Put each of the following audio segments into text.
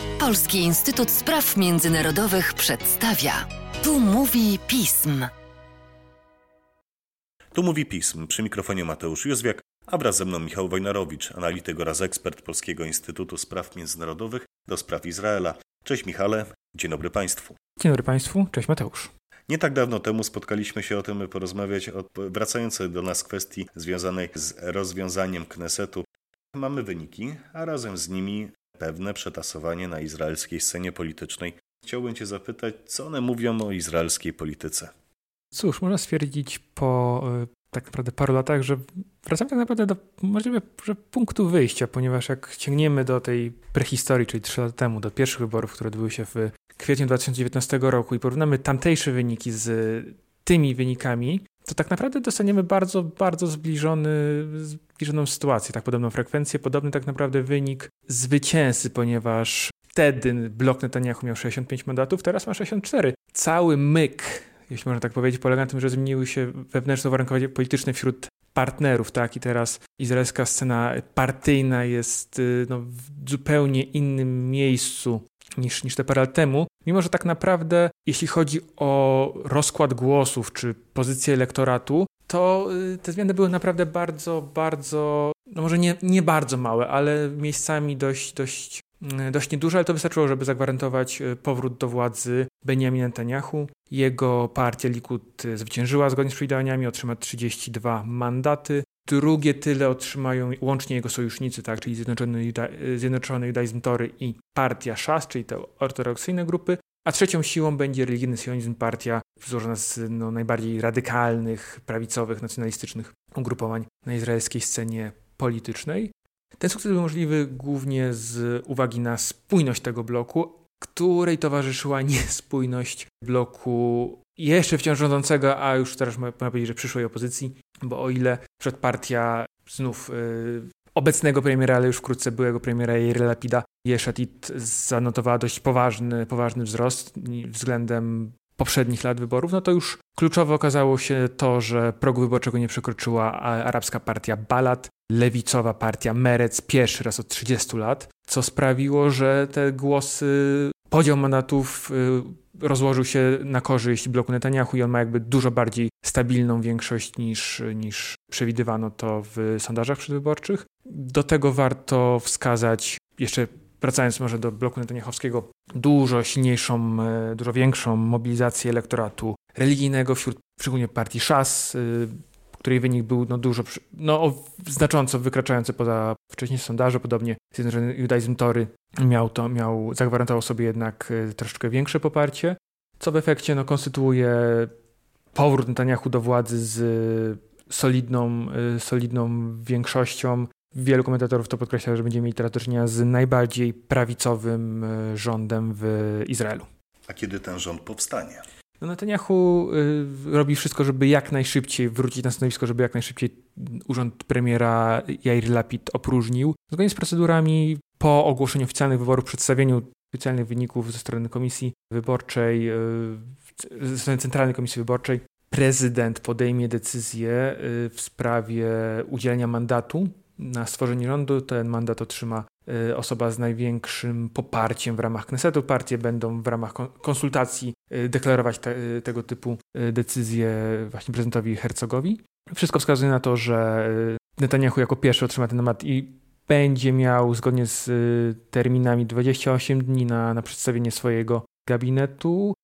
Polski Instytut Spraw Międzynarodowych przedstawia. Tu mówi pism. Tu mówi pism. Przy mikrofonie Mateusz Józwiak, a wraz ze mną Michał Wojnarowicz, analityk oraz ekspert Polskiego Instytutu Spraw Międzynarodowych do spraw Izraela. Cześć Michale, dzień dobry Państwu. Dzień dobry Państwu, cześć Mateusz. Nie tak dawno temu spotkaliśmy się o tym, by porozmawiać o wracającej do nas kwestii związanej z rozwiązaniem Knesetu. Mamy wyniki, a razem z nimi pewne przetasowanie na izraelskiej scenie politycznej. Chciałbym Cię zapytać, co one mówią o izraelskiej polityce? Cóż, można stwierdzić po e, tak naprawdę paru latach, że wracamy tak naprawdę do możliwe, że punktu wyjścia, ponieważ jak sięgniemy do tej prehistorii, czyli trzy lata temu, do pierwszych wyborów, które odbyły się w kwietniu 2019 roku i porównamy tamtejsze wyniki z tymi wynikami, to tak naprawdę dostaniemy bardzo, bardzo zbliżony, zbliżoną sytuację, tak podobną frekwencję, podobny tak naprawdę wynik zwycięzcy, ponieważ wtedy blok Netanyahu miał 65 mandatów, teraz ma 64. Cały myk, jeśli można tak powiedzieć, polega na tym, że zmieniły się wewnętrzne uwarunkowania polityczne wśród partnerów, tak? I teraz izraelska scena partyjna jest y, no, w zupełnie innym miejscu niż, niż te parę lat temu, mimo że tak naprawdę, jeśli chodzi o rozkład głosów czy pozycję elektoratu, to y, te zmiany były naprawdę bardzo, bardzo, no może nie, nie bardzo małe, ale miejscami dość, dość, y, dość nieduże, ale to wystarczyło, żeby zagwarantować y, powrót do władzy Benjamin Netanyahu. Jego partia Likud zwyciężyła zgodnie z przewidywaniami, otrzyma 32 mandaty. Drugie tyle otrzymają łącznie jego sojusznicy, tak, czyli Zjednoczony, Juda Zjednoczony Judaizm Tory i partia Szas, czyli te ortodoksyjne grupy. A trzecią siłą będzie religijny sionizm, partia złożona z no, najbardziej radykalnych, prawicowych, nacjonalistycznych ugrupowań na izraelskiej scenie politycznej. Ten sukces był możliwy głównie z uwagi na spójność tego bloku, której towarzyszyła niespójność bloku jeszcze wciąż rządzącego, a już teraz można powiedzieć, że przyszłej opozycji, bo o ile przed partia znów y, obecnego premiera, ale już wkrótce byłego premiera Jair Lapida, Jeszatit zanotowała dość poważny, poważny wzrost względem poprzednich lat wyborów, no to już kluczowe okazało się to, że progu wyborczego nie przekroczyła arabska partia Balad, lewicowa partia Merec pierwszy raz od 30 lat, co sprawiło, że te głosy, podział mandatów y, rozłożył się na korzyść bloku Netanyahu i on ma jakby dużo bardziej stabilną większość niż, niż przewidywano to w sondażach przedwyborczych. Do tego warto wskazać jeszcze wracając może do bloku netaniahowskiego, dużo silniejszą, e, dużo większą mobilizację elektoratu religijnego wśród szczególnie partii Szas, y, której wynik był no, dużo, no, znacząco wykraczający poza wcześniejsze sondaże. Podobnie Zjednoczony Judaizm Tory miał to, miał, zagwarantował sobie jednak e, troszeczkę większe poparcie, co w efekcie no, konstytuuje powrót Netanyahu do władzy z solidną, e, solidną większością Wielu komentatorów to podkreśla, że będziemy mieli teraz do czynienia z najbardziej prawicowym e, rządem w Izraelu. A kiedy ten rząd powstanie? No Netanyahu y, robi wszystko, żeby jak najszybciej wrócić na stanowisko, żeby jak najszybciej urząd premiera Jair Lapid opróżnił. Zgodnie z procedurami po ogłoszeniu oficjalnych wyborów, przedstawieniu oficjalnych wyników ze strony Komisji Wyborczej, y, ze strony Centralnej Komisji Wyborczej, prezydent podejmie decyzję y, w sprawie udzielenia mandatu na stworzenie rządu. Ten mandat otrzyma osoba z największym poparciem w ramach Knesetu. Partie będą w ramach konsultacji y, deklarować te, y, tego typu decyzje właśnie prezydentowi Herzogowi. Wszystko wskazuje na to, że Netanyahu jako pierwszy otrzyma ten mandat i będzie miał zgodnie z terminami 28 dni na, na przedstawienie swojego gabinetu.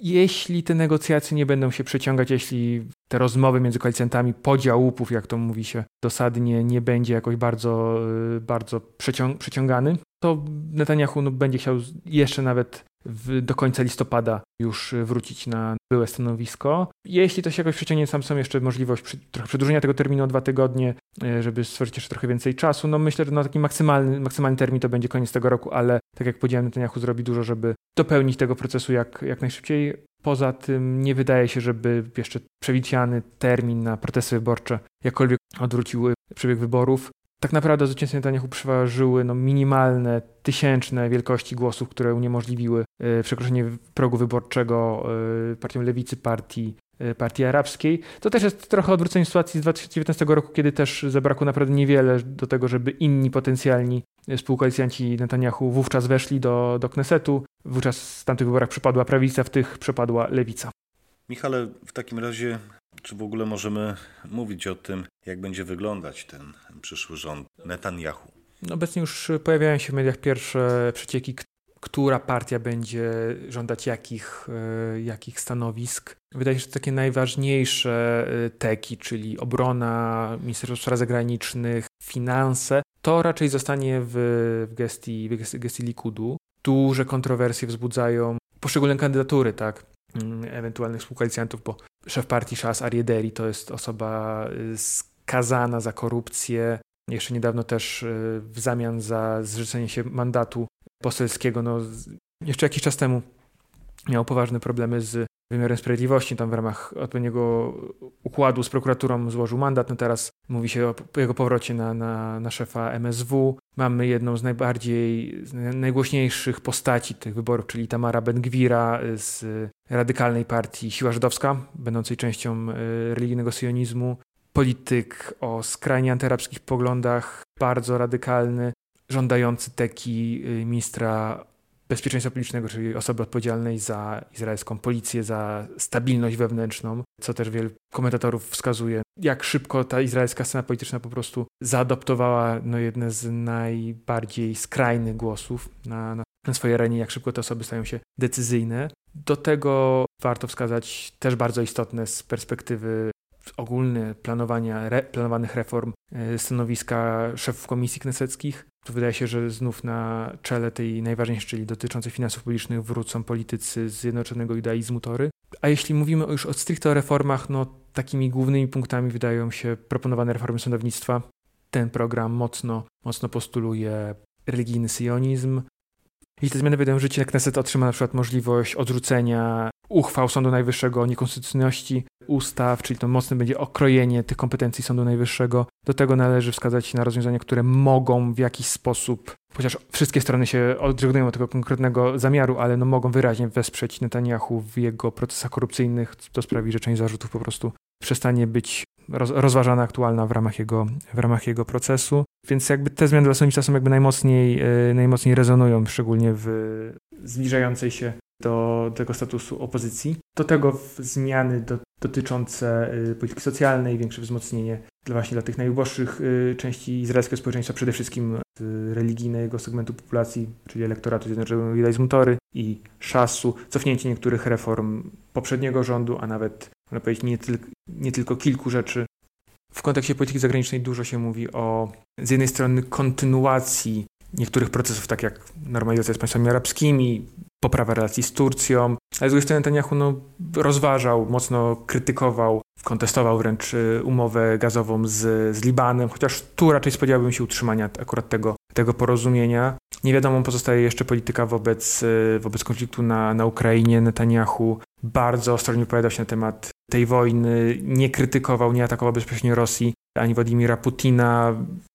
Jeśli te negocjacje nie będą się przeciągać, jeśli te rozmowy między koalicjantami, podział łupów, jak to mówi się dosadnie, nie będzie jakoś bardzo, y, bardzo przeciąg przeciągany, to Netanyahu no, będzie chciał jeszcze nawet w, do końca listopada już wrócić na byłe stanowisko. Jeśli to się jakoś przeciągnie, sam są jeszcze możliwość przy, trochę przedłużenia tego terminu o dwa tygodnie, y, żeby stworzyć jeszcze trochę więcej czasu. No myślę, że no, taki maksymalny, maksymalny termin to będzie koniec tego roku, ale tak jak powiedziałem, Netanyahu zrobi dużo, żeby dopełnić tego procesu jak, jak najszybciej. Poza tym nie wydaje się, żeby jeszcze przewidziany termin na protesty wyborcze jakkolwiek odwrócił przebieg wyborów. Tak naprawdę zwycięstwo Netanyahu przeważyły no, minimalne, tysięczne wielkości głosów, które uniemożliwiły y, przekroczenie progu wyborczego y, partią lewicy, partii e, partii arabskiej. To też jest trochę odwrócenie sytuacji z 2019 roku, kiedy też zabrakło naprawdę niewiele do tego, żeby inni potencjalni współkoalicjanci Netanyahu wówczas weszli do, do Knesetu. Wówczas w tamtych wyborach przepadła prawica, w tych przepadła lewica. Michale, w takim razie, czy w ogóle możemy mówić o tym, jak będzie wyglądać ten przyszły rząd Netanyahu? Obecnie już pojawiają się w mediach pierwsze przecieki, która partia będzie żądać jakich, e, jakich stanowisk. Wydaje się, że takie najważniejsze e, teki, czyli obrona, Ministerstwo Spraw Zagranicznych, finanse, to raczej zostanie w, w, gestii, w gestii Likudu. Duże kontrowersje wzbudzają poszczególne kandydatury, tak, mm, ewentualnych współkoalicjantów, bo szef partii Shas Ariederi to jest osoba y, skazana za korupcję. Jeszcze niedawno też y, w zamian za zrzeczenie się mandatu poselskiego, no, jeszcze jakiś czas temu miał poważne problemy z wymiarem sprawiedliwości. Tam w ramach odpowiedniego układu z prokuraturą złożył mandat. No teraz mówi się o jego powrocie na, na, na szefa MSW. Mamy jedną z najbardziej, z najgłośniejszych postaci tych wyborów, czyli Tamara Ben-Gwira z radykalnej partii Siła Żydowska, będącej częścią e, religijnego sionizmu. Polityk o skrajnie antyarabskich poglądach, bardzo radykalny, żądający teki e, ministra bezpieczeństwa publicznego, czyli osoby odpowiedzialnej za izraelską policję, za stabilność wewnętrzną, co też wielu komentatorów wskazuje, jak szybko ta izraelska scena polityczna po prostu zaadoptowała no, jedne z najbardziej skrajnych głosów na, na, na swojej arenie, jak szybko te osoby stają się decyzyjne. Do tego warto wskazać też bardzo istotne z perspektywy ogólne planowania, re, planowanych reform e, stanowiska szefów komisji kneseckich. Tu wydaje się, że znów na czele tej najważniejszej, czyli dotyczącej finansów publicznych, wrócą politycy Zjednoczonego Judaizmu Tory. A jeśli mówimy już o stricte o reformach, no takimi głównymi punktami wydają się proponowane reformy sądownictwa. Ten program mocno, mocno postuluje religijny sionizm, jeśli te zmiany wejdą w życie, Kneset otrzyma na przykład możliwość odrzucenia uchwał Sądu Najwyższego o niekonstytucyjności ustaw, czyli to mocne będzie okrojenie tych kompetencji Sądu Najwyższego. Do tego należy wskazać na rozwiązania, które mogą w jakiś sposób, chociaż wszystkie strony się odrezygnują od tego konkretnego zamiaru, ale no mogą wyraźnie wesprzeć Netanyahu w jego procesach korupcyjnych. To sprawi, że część zarzutów po prostu przestanie być roz, rozważana, aktualna w ramach, jego, w ramach jego procesu. Więc jakby te zmiany dla sądownictwa są jakby najmocniej, e, najmocniej rezonują, szczególnie w zbliżającej się do tego statusu opozycji. Do tego zmiany do, dotyczące y, polityki socjalnej, większe wzmocnienie dla właśnie dla tych najuboższych y, części izraelskiego społeczeństwa, przede wszystkim religijnego segmentu populacji, czyli elektoratu Zjednoczonego Judaizmu Tory i Szasu, cofnięcie niektórych reform poprzedniego rządu, a nawet, można powiedzieć, nie, tyl nie tylko kilku rzeczy. W kontekście polityki zagranicznej dużo się mówi o z jednej strony kontynuacji niektórych procesów, tak jak normalizacja z państwami arabskimi, poprawa relacji z Turcją, ale z drugiej strony Netanyahu no, rozważał, mocno krytykował, kontestował wręcz y, umowę gazową z, z Libanem, chociaż tu raczej spodziewałbym się utrzymania akurat tego, tego porozumienia. Nie wiadomo, pozostaje jeszcze polityka wobec, y, wobec konfliktu na, na Ukrainie. Netanyahu bardzo ostrożnie wypowiadał się na temat tej wojny, nie krytykował, nie atakował bezpośrednio Rosji ani Władimira Putina.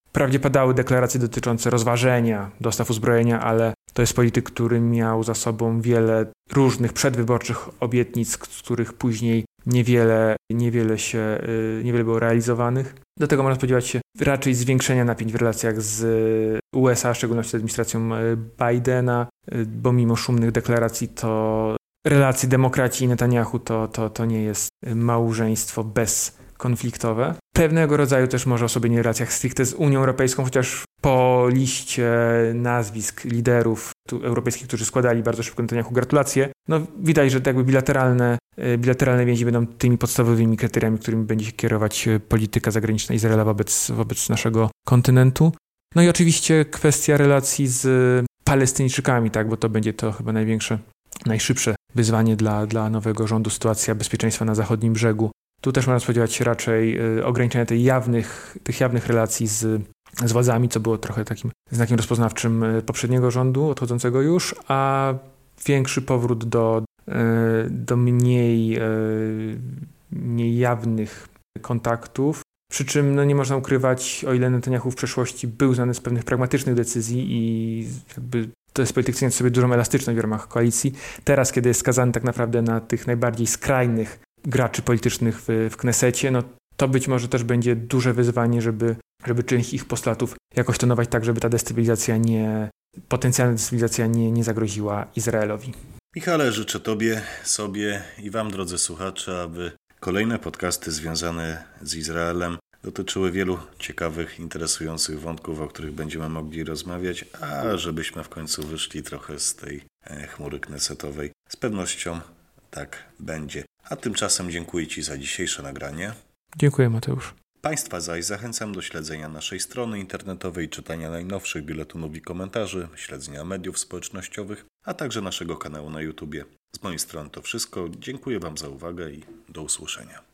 Wprawdzie padały deklaracje dotyczące rozważenia dostaw uzbrojenia, ale to jest polityk, który miał za sobą wiele różnych przedwyborczych obietnic, z których później niewiele, niewiele, się, y, niewiele było realizowanych. Do tego można spodziewać się raczej zwiększenia napięć w relacjach z USA, w szczególności z administracją y, Bidena, y, bo mimo szumnych deklaracji to relacje demokracji i Netanyahu to, to, to nie jest małżeństwo bez konfliktowe. Pewnego rodzaju też może o sobie nie relacjach stricte z Unią Europejską, chociaż po liście nazwisk liderów europejskich, którzy składali bardzo szybko Netanyahu gratulacje, no widać, że jakby bilateralne, e, bilateralne więzi będą tymi podstawowymi kryteriami, którymi będzie się kierować e, polityka zagraniczna Izraela wobec, wobec naszego kontynentu. No i oczywiście kwestia relacji z Palestyńczykami, tak, bo to będzie to chyba największe, najszybsze wyzwanie dla, dla nowego rządu, sytuacja bezpieczeństwa na zachodnim brzegu. Tu też można spodziewać się raczej y, ograniczenia tych jawnych, tych jawnych relacji z, z władzami, co było trochę takim znakiem rozpoznawczym y, poprzedniego rządu, odchodzącego już, a większy powrót do, y, do mniej, mniej jawnych kontaktów. Przy czym no, nie można ukrywać, o ile Netanyahu w przeszłości był znany z pewnych pragmatycznych decyzji i jakby to jest polityk sobie dużą elastyczność w ramach koalicji. Teraz, kiedy jest skazany tak naprawdę na tych najbardziej skrajnych graczy politycznych w, w Knesecie, no to być może też będzie duże wyzwanie, żeby, żeby część ich postulatów jakoś tonować tak, żeby ta destabilizacja nie, potencjalna destabilizacja nie, nie zagroziła Izraelowi. Michale, życzę Tobie, sobie i Wam, drodzy słuchacze, aby kolejne podcasty związane z Izraelem dotyczyły wielu ciekawych, interesujących wątków, o których będziemy mogli rozmawiać, a żebyśmy w końcu wyszli trochę z tej e, chmury knesetowej. Z pewnością tak będzie. A tymczasem dziękuję Ci za dzisiejsze nagranie. Dziękuję, Mateusz. Państwa zaś zachęcam do śledzenia naszej strony internetowej, czytania najnowszych biuletynów i komentarzy, śledzenia mediów społecznościowych, a także naszego kanału na YouTube. Z mojej strony to wszystko. Dziękuję Wam za uwagę i do usłyszenia.